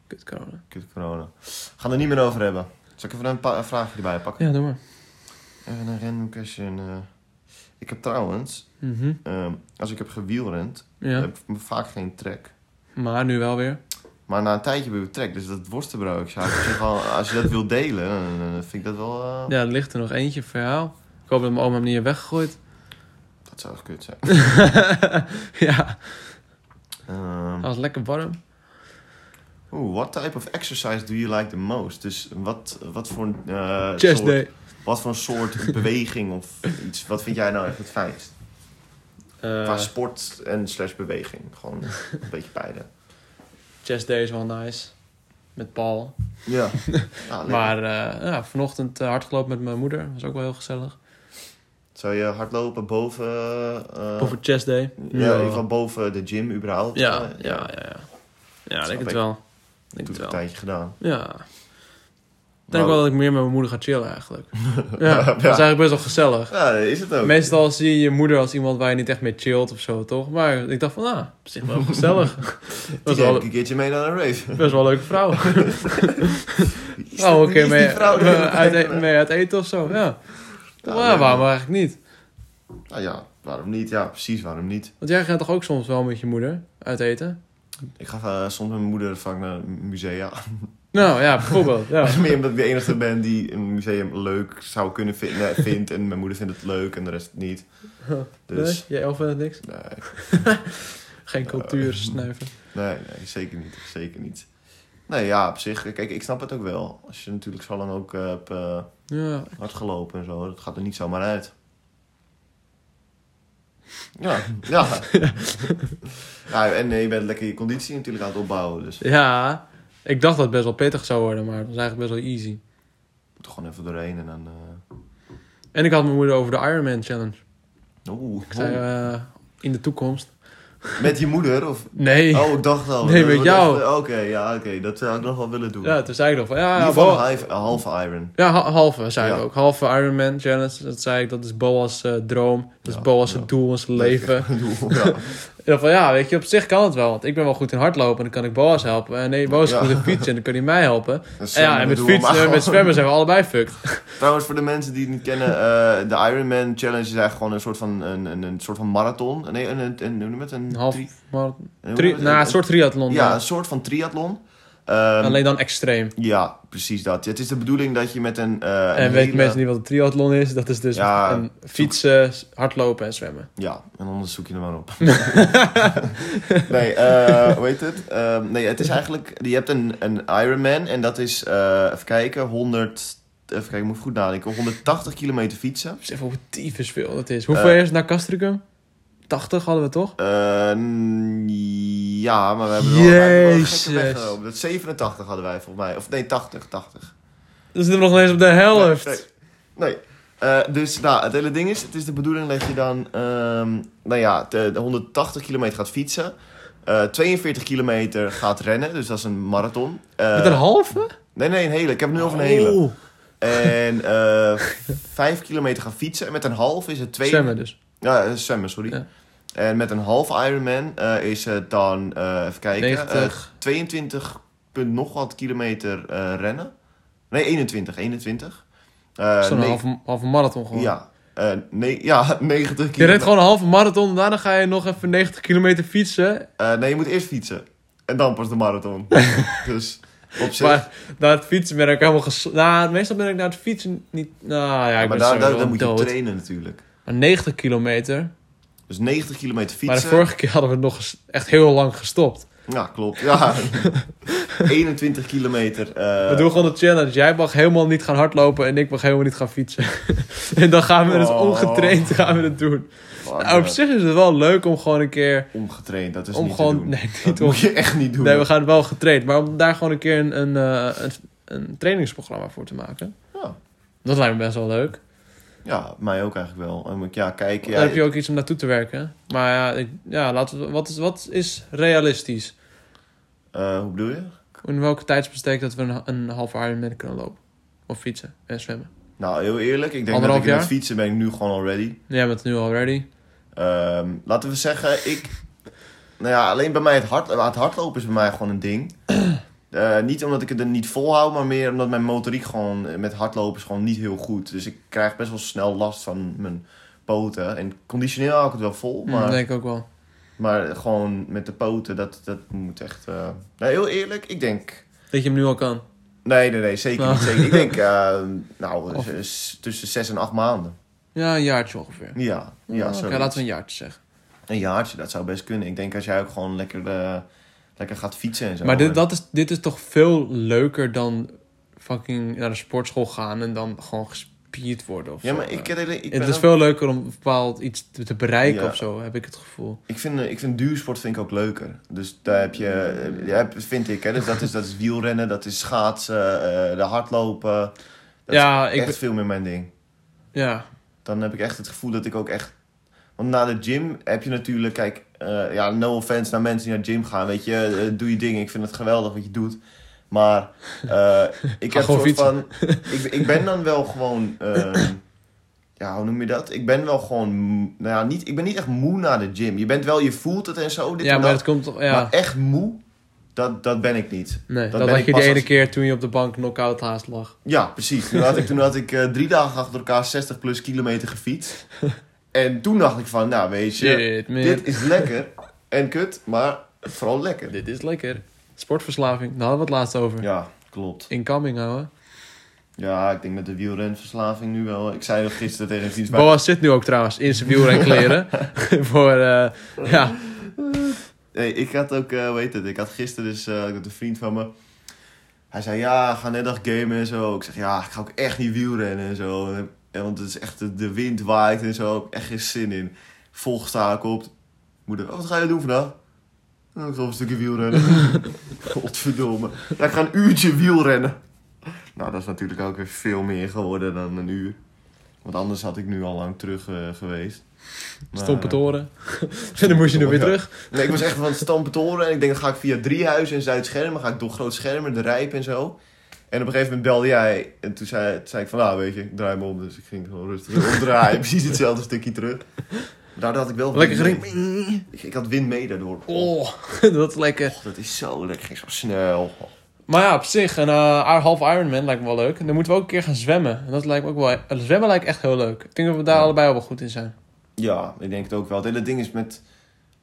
Kut corona. Kut corona. Gaan er niet meer over hebben. Zal ik even een, pa- een vraagje erbij pakken? Ja, doe maar. Even een random question. eh. ik heb trouwens, Mhm. ehm, als ik heb gewielrend, Ja, heb ik vaak geen trek. maar nu wel weer. Maar na een tijdje heb ik trek. Dus dat worstenbrood, ja, als, je gewoon, als je dat wil delen, dan, dan vind ik dat wel... eh, Ja, er ligt er nog eentje, verhaal. Ik hoop dat mijn oma hem niet heeft weggegooid. Dat zou echt kut zijn. ja, Ehm, hij was lekker warm. Oeh, what type of exercise do you like the most? Dus wat, wat voor een eh, Chest soort, day. wat voor een soort beweging of iets, wat vind jij nou echt het fijnst? Eh, Qua sport en slash beweging. Gewoon een beetje beide. chest day is wel nice. Met Paul. Ja. Ah. Maar eh, ja, vanochtend hard gelopen met mijn moeder. Was ook wel heel gezellig. Zou je hardlopen boven... eh, Over chest day. ja, in ieder geval boven de gym überhaupt? Ja, Eh, ja, ja. Ja, ja denk het ik. wel. Dat Denk heb het ik een wel. tijdje gedaan. Ja. Ik denk wel dat ik meer met mijn moeder ga chillen eigenlijk. Ja, dat is Ja. eigenlijk best wel gezellig. Ja, is het ook. Meestal zie je je moeder als iemand waar je niet echt mee chillt of zo, toch? Maar ik dacht van, ah, op zich wel gezellig. Die was wel, ik een keertje mee naar een rave. best wel een leuke vrouw. Oh, is mee, eh, uit, kijken? mee uit eten of zo, ja. Ja, leuk. waarom eigenlijk niet? Nou ja, waarom niet? Ja, precies, waarom niet? Want jij gaat toch ook soms wel met je moeder uit eten? Ik ga eh, soms met mijn moeder vaak naar musea. Nou ja, bijvoorbeeld. Ja. Meer omdat ik de enige ben die een museum leuk zou kunnen vinden, vindt. En mijn moeder vindt het leuk en de rest niet. Dus, Nee, jij elf vindt het niks? nee, Geen cultuur snuiven. nee, nee, zeker niet. Zeker niet. Nee, ja, op zich. Kijk, ik snap het ook wel. Als je natuurlijk zo lang ook eh, hebt eh, Ja, hard gelopen en zo. Dat gaat er niet zomaar uit. Ja, ja. ja en eh, je bent lekker je conditie natuurlijk aan het opbouwen. Dus ja, ik dacht dat het best wel pittig zou worden, maar het was eigenlijk best wel easy. moet er gewoon even doorheen en dan... eh, En ik had mijn moeder over de Ironman Challenge. Oeh, Ik zei, eh, in de toekomst. Met je moeder? Of... Nee. Oh, ik dacht al. Nee, met jou. Oké, ja, oké. Dat zou ik nog wel willen doen. Ja, toen zei ik nog van, In ja, ieder ja, half- iron. ja ha- halve, zei ik Ja. ook. Halve Ironman Challenge, dat zei ik, dat is Boas eh, droom. Dat is Boas doel in zijn leven. Doel, ja. En dan van, ja, weet je, op zich kan het wel. Want ik ben wel goed in hardlopen en dan kan ik Boas helpen. En nee, Boas is Ja. goed in fietsen en dan kan hij mij helpen. En ja, en met fietsen, maar met zwemmen zijn we allebei fucked. Trouwens, voor de mensen die het niet kennen, eh, de Ironman Challenge is eigenlijk gewoon een soort van, een, een, een soort van marathon. Nee, een, een, een, hoe noem je het? Een half, het? nou, een soort triathlon. Ja, Ja, een soort van triathlon. Ehm, Alleen dan extreem. Ja, precies dat. Het is de bedoeling dat je met een... eh, en een weten hele- mensen niet wat een triathlon is? Dat is dus Ja, een fietsen, hardlopen en zwemmen. Ja, en anders zoek je er maar op. nee, eh, hoe heet het? Ehm, nee, het is eigenlijk... Je hebt een, een Ironman en dat is, eh, even kijken, 100... Even kijken, ik moet goed nadenken. 180 kilometer fietsen. Besef hoe tyfus veel dat is. Hoeveel is het naar Castricum? 80 hadden we toch? Eh, ja, maar we hebben wel, een gekke weg Jezus. genomen. Dat 87 hadden wij volgens mij. Of nee, 80, 80. Dan zitten we nog eens op de helft. Nee, nee. Nee. Eh, dus nou, het hele ding is, het is de bedoeling dat je dan, ehm, nou ja, de, de 180 kilometer gaat fietsen. eh 42 kilometer gaat rennen, dus dat is een marathon. Eh, Met een halve? Nee, nee, een hele. Ik heb het nu over een hele. Oh. En eh 5 kilometer gaan fietsen. En met een half is het twee... Zwemmen dus. Ja, eh, zwemmen, sorry. Ja. En met een half Ironman eh, is het dan, eh, even kijken, 90. eh, 22 punt nog wat kilometer eh, rennen. Nee, 21, 21. Eh, Zo'n halve, halve marathon gewoon. Ja. Eh, nee, ja, 90 Je kilometer. redt gewoon een halve marathon, daarna ga je nog even 90 kilometer fietsen. Eh, nee, je moet eerst fietsen. En dan pas de marathon. dus op zich... Maar na het fietsen ben ik helemaal ges... Nou, meestal ben ik na het fietsen niet... Nou ja, ik maar ben daar, daar, moet je trainen natuurlijk. Maar 90 kilometer. Dus 90 kilometer fietsen. Maar de vorige keer hadden we nog echt heel lang gestopt. Ja, klopt. Ja. 21 kilometer. eh, we doen gewoon de challenge. Jij mag helemaal niet gaan hardlopen en ik mag helemaal niet gaan fietsen. en dan gaan we dus Oh. ongetraind gaan we het doen. fuck Nou, op zich is het wel leuk om gewoon een keer... Omgetraind, dat is om niet gewoon... te doen. Nee, dat niet om... moet je echt niet doen. Nee, we gaan wel getraind. Maar om daar gewoon een keer een, een, eh, een, een trainingsprogramma voor te maken. Ja. Dat lijkt me best wel leuk. Ja, mij ook eigenlijk wel. En moet ik ja, kijken. Dan Ja, heb je ook iets om naartoe te werken. Maar ja, ik, ja laten we, wat, is, wat is realistisch? eh, hoe bedoel je? In welke tijdsbestek dat we een, een half Ironman kunnen lopen? Of fietsen en zwemmen? Nou, heel eerlijk. Ik denk Anderhalf dat ik met jaar? fietsen ben ik nu gewoon al ready. Jij bent nu al ready. Ehm, laten we zeggen, ik... Nou ja, alleen bij mij het, hard, het hardlopen is bij mij gewoon een ding. Eh, niet omdat ik het er niet volhoud, maar meer omdat mijn motoriek gewoon eh, met hardlopen is gewoon niet heel goed. Dus ik krijg best wel snel last van mijn poten. En conditioneel hou ik het wel vol, Maar... maar, Dat denk ik ook wel. maar gewoon met de poten, dat, dat moet echt... eh Nou, heel eerlijk, ik denk... Dat je hem nu al kan. Nee, nee, nee, zeker Nou. niet. Zeker. Ik denk, nou, Of- tussen zes en acht maanden. Ja, een jaartje ongeveer. Ja, ja Oké, zo. laten we een jaartje zeggen. Een jaartje, dat zou best kunnen. Ik denk als jij ook gewoon lekker, lekker gaat fietsen en zo. Maar dit, dat is, dit is toch veel leuker dan fucking naar de sportschool gaan en dan gewoon gespierd worden of Ja, zo. maar ik, ik, ik, het is ook- veel leuker om bepaald iets te, te bereiken Ja. of zo, heb ik het gevoel. ik, vind, eh, ik vind duursport vind ik ook leuker. Dus daar heb je, eh, vind ik, hè, dus dat, is, dat is wielrennen, dat is schaatsen, eh, de hardlopen. Dat ja, is ik echt ben- veel meer mijn ding. ja, Dan heb ik echt het gevoel dat ik ook echt... Want na de gym heb je natuurlijk, kijk, eh, ja, no offense naar mensen die naar de gym gaan. Weet je, eh, doe je ding. Ik vind het geweldig wat je doet. Maar eh, ik heb gewoon soort van... Ik, ik ben dan wel gewoon... ehm, ja, hoe noem je dat? Ik ben wel gewoon... Nou ja, niet, ik ben niet echt moe na de gym. Je bent wel, je voelt het en zo. Dit ja en maar dat. het komt ja. Maar echt moe, dat, dat ben ik niet. nee, dat dat ben had ik je pas ene als- keer toen je op de bank knock-out haast lag. Ja, precies. Toen had ik, toen had ik drie dagen achter elkaar 60 plus kilometer gefietst. En toen dacht ik van, nou weet je, Shit, man. dit is lekker en kut, maar vooral lekker. Dit is lekker. Sportverslaving, daar hadden we het laatst over. Ja, klopt. Incoming houden. Ja, ik denk met de wielrenverslaving nu wel. Ik zei nog gisteren tegen vriend van Boas zit nu ook trouwens in zijn wielrenkleren. Voor, eh, ja. Nee, ik had ook, eh weet het, ik had gisteren dus met een vriend van me. Hij zei, ja, ga net dag gamen en zo. Ik zeg, ja, ik ga ook echt niet wielrennen en zo. En, want het is echt, de- de wind waait en zo. Ik heb echt geen zin in. Volgsta ik op. Moeder, oh, wat ga je doen vandaag? "Nou, ik op een stukje wielrennen. Godverdomme. Ja, ik ga een uurtje wielrennen. Nou, dat is natuurlijk ook weer veel meer geworden dan een uur. Want anders had ik nu al lang terug eh, geweest. Maar, Stompe toren. en dan moest je nu weer terug. Nee, ik was echt van het stampen toren. En ik denk, dan ga ik via Driehuizen en Zuid-Schermen. ga ik door Groot Schermen, de Rijp en zo. En op een gegeven moment belde jij. En toen zei, toen zei ik van, nou weet je, ik draai me om. Dus ik ging gewoon rustig omdraaien. Precies hetzelfde stukje terug. Daardoor had ik wel Lekker wind gering. mee. Ik, ik had wind mee daardoor. Oh, dat is lekker. Dat is zo lekker. Ging zo snel. Maar ja, op zich, een eh, half Ironman lijkt me wel leuk. En dan moeten we ook een keer gaan zwemmen. En dat lijkt me ook wel... eh, Zwemmen lijkt echt heel leuk. Ik denk dat we daar Ja. allebei al wel goed in zijn. Ja, ik denk het ook wel. Het hele ding is met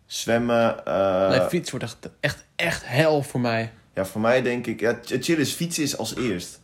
zwemmen. eh, nee, fiets wordt echt, echt, echt hel voor mij. Ja, voor mij denk ik. Ja, het chill is fietsen is als eerst. Dat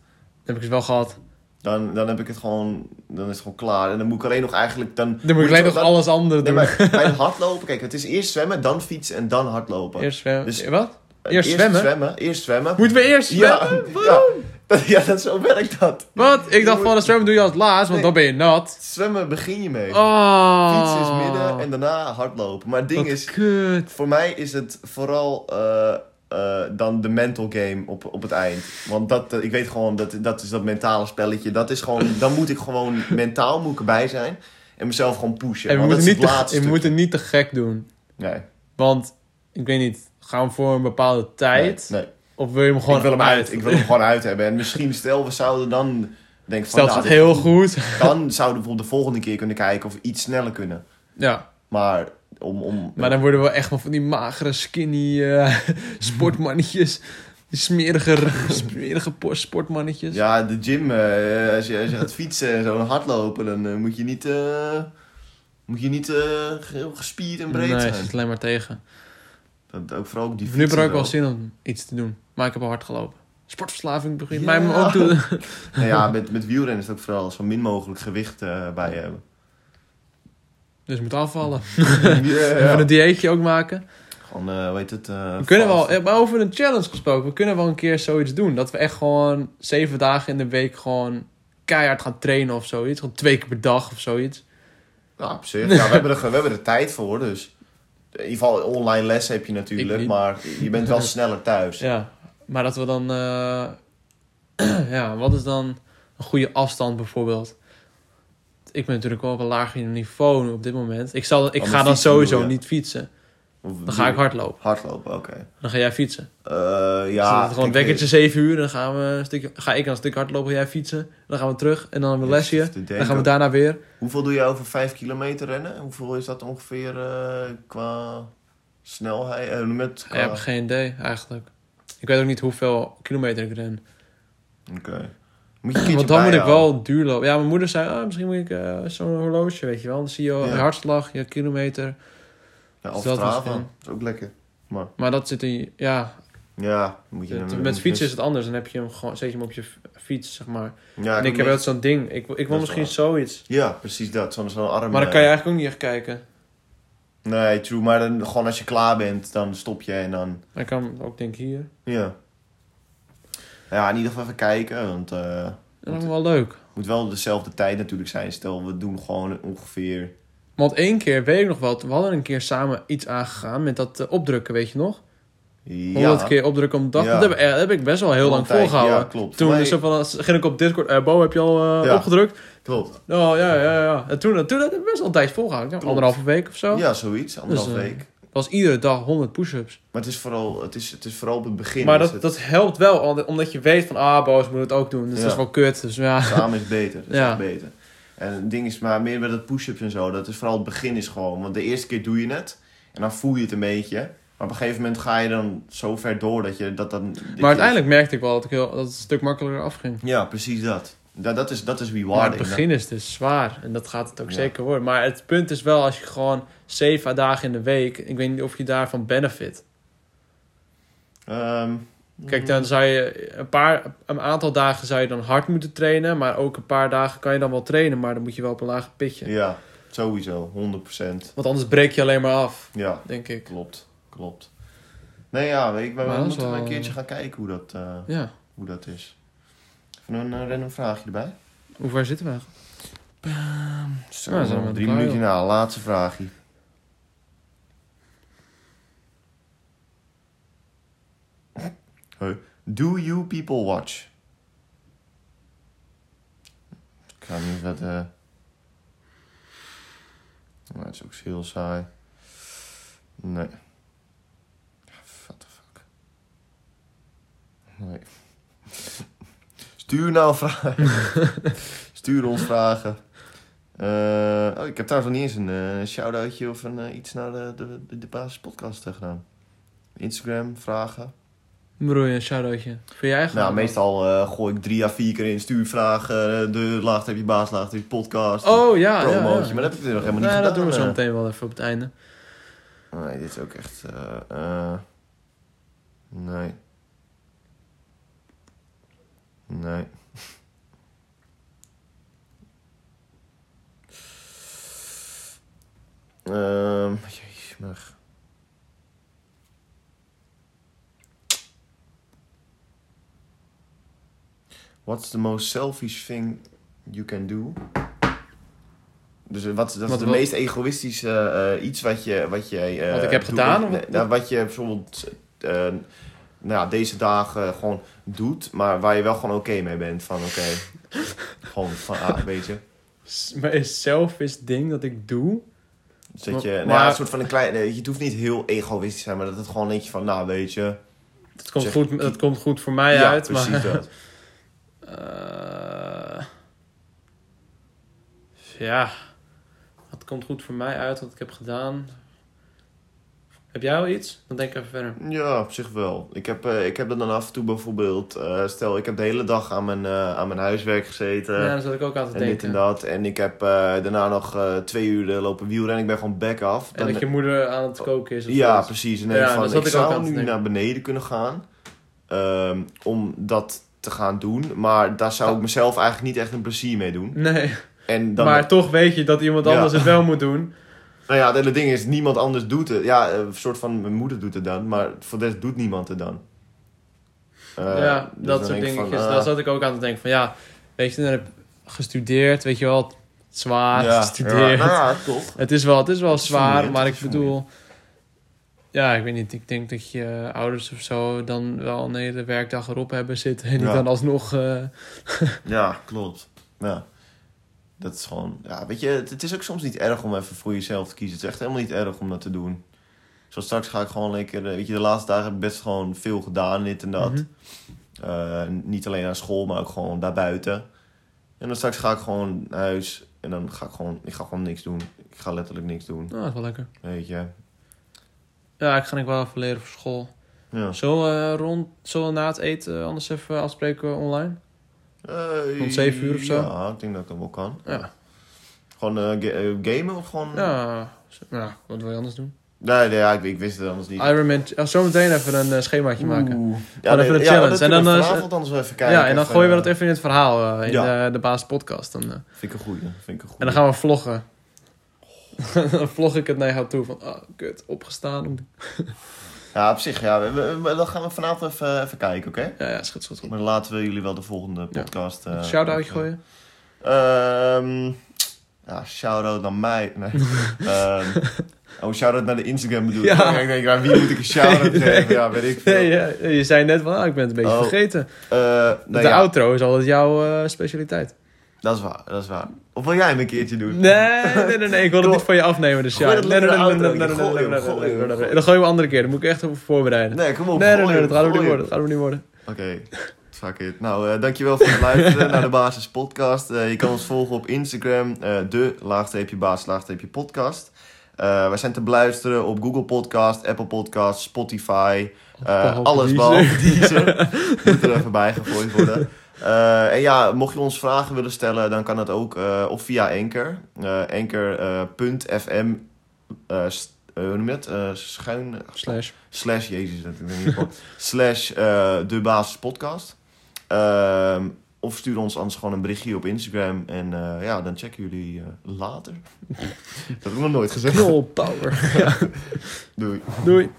heb ik dus wel gehad. Dan, dan heb ik het gewoon. Dan is het gewoon klaar. En dan moet ik alleen nog eigenlijk. Dan, Dan moet ik alleen nog dan- alles andere Nee, doen. maar bij het hardlopen, kijk, het is eerst zwemmen, dan fietsen en dan hardlopen. Eerst zwemmen. Dus- Wat? Eh, eerst zwemmen? Eerst zwemmen. Moeten we eerst zwemmen? ja, dat, ja, dat zo werkt dat. Wat? Ik Je dacht moet- van, het zwemmen doe je als laatst, want Nee. dan ben je nat. Zwemmen begin je mee. Oh. Fietsen is midden en daarna hardlopen. Maar het ding Wat is, kut. voor mij is het vooral eh, eh, dan de mental game op, op het eind. Want dat, eh, ik weet gewoon, dat, dat is dat mentale spelletje. Dat is gewoon, dan moet ik gewoon mentaal moet ik erbij zijn. En mezelf gewoon pushen. En we moeten, niet het te, we moeten niet te gek doen. Nee, Want, ik weet niet, gaan we voor een bepaalde tijd? nee. nee. Of wil je hem gewoon ik wil hem uit? uit. Ik wil hem gewoon uit hebben. En misschien stel we zouden dan van... Stel, het nou, dit- heel goed. Dan zouden we bijvoorbeeld de volgende keer kunnen kijken of we iets sneller kunnen. Ja, Maar om... om maar dan worden we echt wel van die magere, skinny eh, sportmannetjes. Die smerige, smerige po- sportmannetjes. Ja, de gym, eh, als, je, als je gaat fietsen en zo en hardlopen, dan eh, moet je niet, moet je niet heel gespierd en breed nee, zijn. het zit alleen maar tegen. Dat, ook vooral op die nu heb ik wel zin om iets te doen. Maar ik heb al hard gelopen. Sportverslaving begint Ja. mij ook. Nou ja, met, met wielrennen is het ook vooral zo min mogelijk gewicht bij je hebben. Dus moet afvallen. ja, Even een dieetje ook maken. Gewoon, eh hoe heet het? eh, We kunnen wel, eh, over een challenge gesproken, we kunnen wel een keer zoiets doen. Dat we echt gewoon zeven dagen in de week gewoon keihard gaan trainen of zoiets. Gewoon twee keer per dag of zoiets. Ja, op zich. Ja, we, hebben er, we hebben er tijd voor, dus... In ieder geval online les heb je natuurlijk, maar je bent wel sneller thuis. Ja, maar dat we dan... eh, ja, wat is dan een goede afstand bijvoorbeeld? Ik ben natuurlijk wel op een lager niveau nu op dit moment. Ik, zal, ik Oh, ga dan sowieso niet fietsen. Dan ga ik hardlopen. Hardlopen, oké. Dan ga jij fietsen. Eh, Ja, ja, gewoon een wekkertje 7 uur. Dan gaan we een stukje, ga ik een stuk hardlopen, jij fietsen. Dan gaan we terug en dan hebben we Ja, lesje. Dan gaan we daarna weer. Hoeveel doe je over 5 kilometer rennen? Hoeveel is dat ongeveer eh, qua snelheid? Eh, met, Ja, ik heb geen idee eigenlijk. Ik weet ook niet hoeveel kilometer ik ren. Oké. Moet je Want dan moet ik wel duur lopen. Ja, mijn moeder zei, ah, misschien moet ik eh, zo'n horloge, weet je wel. Dan zie je hartslag, je kilometer. Ja, of dat misschien? Is ook lekker. Maar dat zit in, ja, Ja, moet je het- met fietsen is het anders. Dan heb je hem gewoon, zet je hem op je fiets, zeg maar. Ja, en ik heb wel zo'n ding. Ik, ik wil is misschien zoiets. Ja, precies dat. Zo'n arm. Maar dan eh, kan je eigenlijk ook niet echt kijken. Nee, true. Maar dan, gewoon als je klaar bent, dan stop je en dan... Maar ik kan ook denk hier. Ja. Ja, in ieder geval even kijken, want... eh Dat is wel leuk. moet wel dezelfde tijd natuurlijk zijn. Stel, we doen gewoon ongeveer... Want één keer, weet ik nog wel, we hadden een keer samen iets aangegaan met dat eh, opdrukken, weet je nog? Ja, 100 keer opdrukken om de dag. Ja. Dat, heb, ik- eh, dat heb ik best wel heel lang volgehouden. Ja, klopt. Toen zo van, ging ik op Discord, eh, Bo, heb je al Ja. opgedrukt? Klopt. Oh, ja, ja, ja. En toen, toen heb ik best wel een tijdje volgehouden. Anderhalve week of zo. Ja, zoiets. Anderhalf Dus, week. Was iedere dag 100 push-ups. Maar het is vooral, het is, het is vooral op het begin. Maar dat, het- dat helpt wel, omdat- je weet van, ah, Boos moet het ook doen. Dus Ja. dat is wel kut. Dus ja. Samen is beter. Dat is Ja. beter. En het ding is maar meer bij dat push-ups en zo. Dat is vooral het begin is gewoon. Want de eerste keer doe je het. En dan voel je het een beetje. Maar op een gegeven moment ga je dan zo ver door dat je dat dan... Maar uiteindelijk merkte ik wel dat, ik heel, dat het een stuk makkelijker afging. Ja, precies dat. Dat, dat, is, dat is Maar rewarding. het begin is dus zwaar. En dat gaat het ook Ja. zeker worden. Maar het punt is wel, als je gewoon zeven dagen in de week... Ik weet niet of je daarvan benefit. Ehm, Kijk, dan zou je een paar... Een aantal dagen zou je dan hard moeten trainen. Maar ook een paar dagen kan je dan wel trainen. Maar dan moet je wel op een laag pitje. Ja, sowieso. 100%. Want anders breek je alleen maar af, Ja, denk ik. klopt. Klopt. Nee, ja, we, we, moeten wel- een keertje gaan kijken hoe dat, eh, Ja. hoe dat is. Even een uh, random vraagje erbij. Hoe ver zitten we eigenlijk? Zo, Ja, zijn we drie minuten na, laatste vraagje. Do you people watch? Ik ga niet wat... eh Maar het is ook heel saai. Nee. What the fuck. Nee. Stuur nou vragen. Stuur ons vragen. Eh, oh, ik heb trouwens nog niet eens een eh shout-outje of een, eh, iets naar de, de, de, basispodcast gedaan. Instagram, vragen. Je, een shout-outje? Voor je eigen? Nou, meestal gooi ik drie à vier keer in. Stuur vragen, de laagte heb je baas, laagte heb je podcast. Oh, ja, ja, promootje. ja. Maar dat heb ik er nog helemaal niet gedaan. dat doen we zo meteen wel even op het einde. Nee, dit is ook echt... eh, eh, nee. Nee. Ehm jezus, maar... What's the most selfish thing you can do? Dus eh, wat, dat is Wat- de meest egoïstische eh, iets wat je... Wat, je, eh, Wat ik heb doet, gedaan, wat- of nou, wat je bijvoorbeeld nou ja, deze dagen gewoon doet, maar waar je wel gewoon oké mee bent. Van oké, gewoon van ah, weet je. Is selfish ding dat ik doe? Dus dat je, Maar- nou ja, een soort van een klein, nee, het hoeft niet heel egoïstisch te zijn, maar dat het gewoon denk je van, nou weet je. Dat komt, Zeg- goed, dat komt goed voor mij ja, uit. precies maar, dat. Eh, ja, dat komt goed voor mij uit wat ik heb gedaan. Heb jij al iets? Dan denk ik even verder. Ja, op zich wel. Ik heb, eh, ik heb er dan af en toe bijvoorbeeld... eh, stel, ik heb de hele dag aan mijn, aan mijn huiswerk gezeten. ja, dat zat ik ook altijd en dit en denken. dat. En ik heb daarna nog twee uur lopen wielrennen. Ik ben gewoon back af. En dat je moeder aan het koken is of Ja, zoiets. precies. En Ja, van, ik ik zou te nu denken. naar beneden kunnen gaan. om dat te gaan doen. Maar daar zou ik mezelf eigenlijk niet echt een plezier mee doen. Nee, En dan, maar toch weet je dat iemand Ja. anders het wel moet doen. Nou ja, het hele ding is, niemand anders doet het. Ja, eh, een soort van, mijn moeder doet het dan. Maar voor de rest doet niemand het dan. Eh, ja, dus dat dan soort van, dingetjes. ah, Daar zat ik ook aan te denken van ja, weet je, dan heb gestudeerd, weet je wel, zwaar ja, gestudeerd. Ja, nou ja, toch. Het is wel, het is wel zwaar, maar ik bedoel... Ja, ik weet niet. Ik denk dat je ouders of zo dan wel een hele werkdag erop hebben zitten. En die Ja. dan alsnog... eh, Ja, klopt. Ja. Dat is gewoon, ja, weet je, het, het is ook soms niet erg om even voor jezelf te kiezen. Het is echt helemaal niet erg om dat te doen. Zoals straks ga ik gewoon lekker, eh, weet je, de laatste dagen heb ik best gewoon veel gedaan, dit en dat. mhm. Eh, niet alleen aan school, maar ook gewoon daarbuiten. En dan straks ga ik gewoon naar huis en dan ga ik gewoon, ik ga gewoon niks doen. Ik ga letterlijk niks doen, Nou, dat is wel lekker. weet je. Ja, ik ga nog wel even leren voor school. Ja. Zullen we, rond, we na het eten anders even afspreken online? Eh, Rond zeven uur of zo? Ja, ik denk dat dat wel kan. Ja. Gewoon eh, eh, gamen of gewoon... Ja, ja wat wil je anders doen? Nee, nee ja, ik, ik wist het anders niet. Ja, zometeen even een eh, schemaatje maken. Oeh. Gewoon even de challenge. En dan, eh, vanavond anders even kijken. ja, en dan gooien we dat eh, even in het verhaal eh, in Ja. de, de basis podcast. Dan, eh, Vind ik een goeie. Vind ik een goeie. en dan gaan we vloggen. dan vlog ik het naar jou toe van, oh, kut, opgestaan. Ja, op zich, ja. We, we- we- dan gaan we vanavond even, even kijken, oké? Ja, ja, schut, schut. Maar laten we jullie wel de volgende podcast... eh, Shout-outje even- gooien? Ehm, ja, shout-out naar mij. Nee. Ehm, oh, shout-out naar de Instagram bedoel ik. Ja. Ik denk, ja, wie moet ik een shout-out Nee. geven? Ja, weet ik veel. Nee, ja, je zei net van, ah, ik ben het een beetje Oh. vergeten. Eh, nou de ja, outro is altijd jouw eh, specialiteit. Dat is waar, dat is waar. Of wil jij hem een keertje doen? Nee, nee, nee, nee, ik wil het niet van je afnemen. Dus ja, nee, nee, nee, nee, Gooi we een andere keer. Dat moet ik echt even voorbereiden. Nee, kom op. Nee, nee, dat gaat hem niet worden. Dat gaat hem niet worden. Oké, fuck it. Nou, eh, dankjewel voor het luisteren naar de Basis Podcast. Eh, je kan ons volgen op Instagram, eh, de laagstreepje basis laagstreepje podcast. Wij zijn te beluisteren op Google Podcast, Apple Podcast, Spotify. alles behalve Deezer. Moet er even bij gegooid worden. Eh, en ja, mocht je ons vragen willen stellen, dan kan dat ook eh, of via Anchor. eh eh, hoe noem je het? Schuin... Slash. Slash, jezus, dat ik slash de basis podcast. Ehm, of stuur ons anders gewoon een berichtje op Instagram. En ja, dan checken jullie later. dat heb ik nog nooit gezegd. Knol power. Doei. Doei.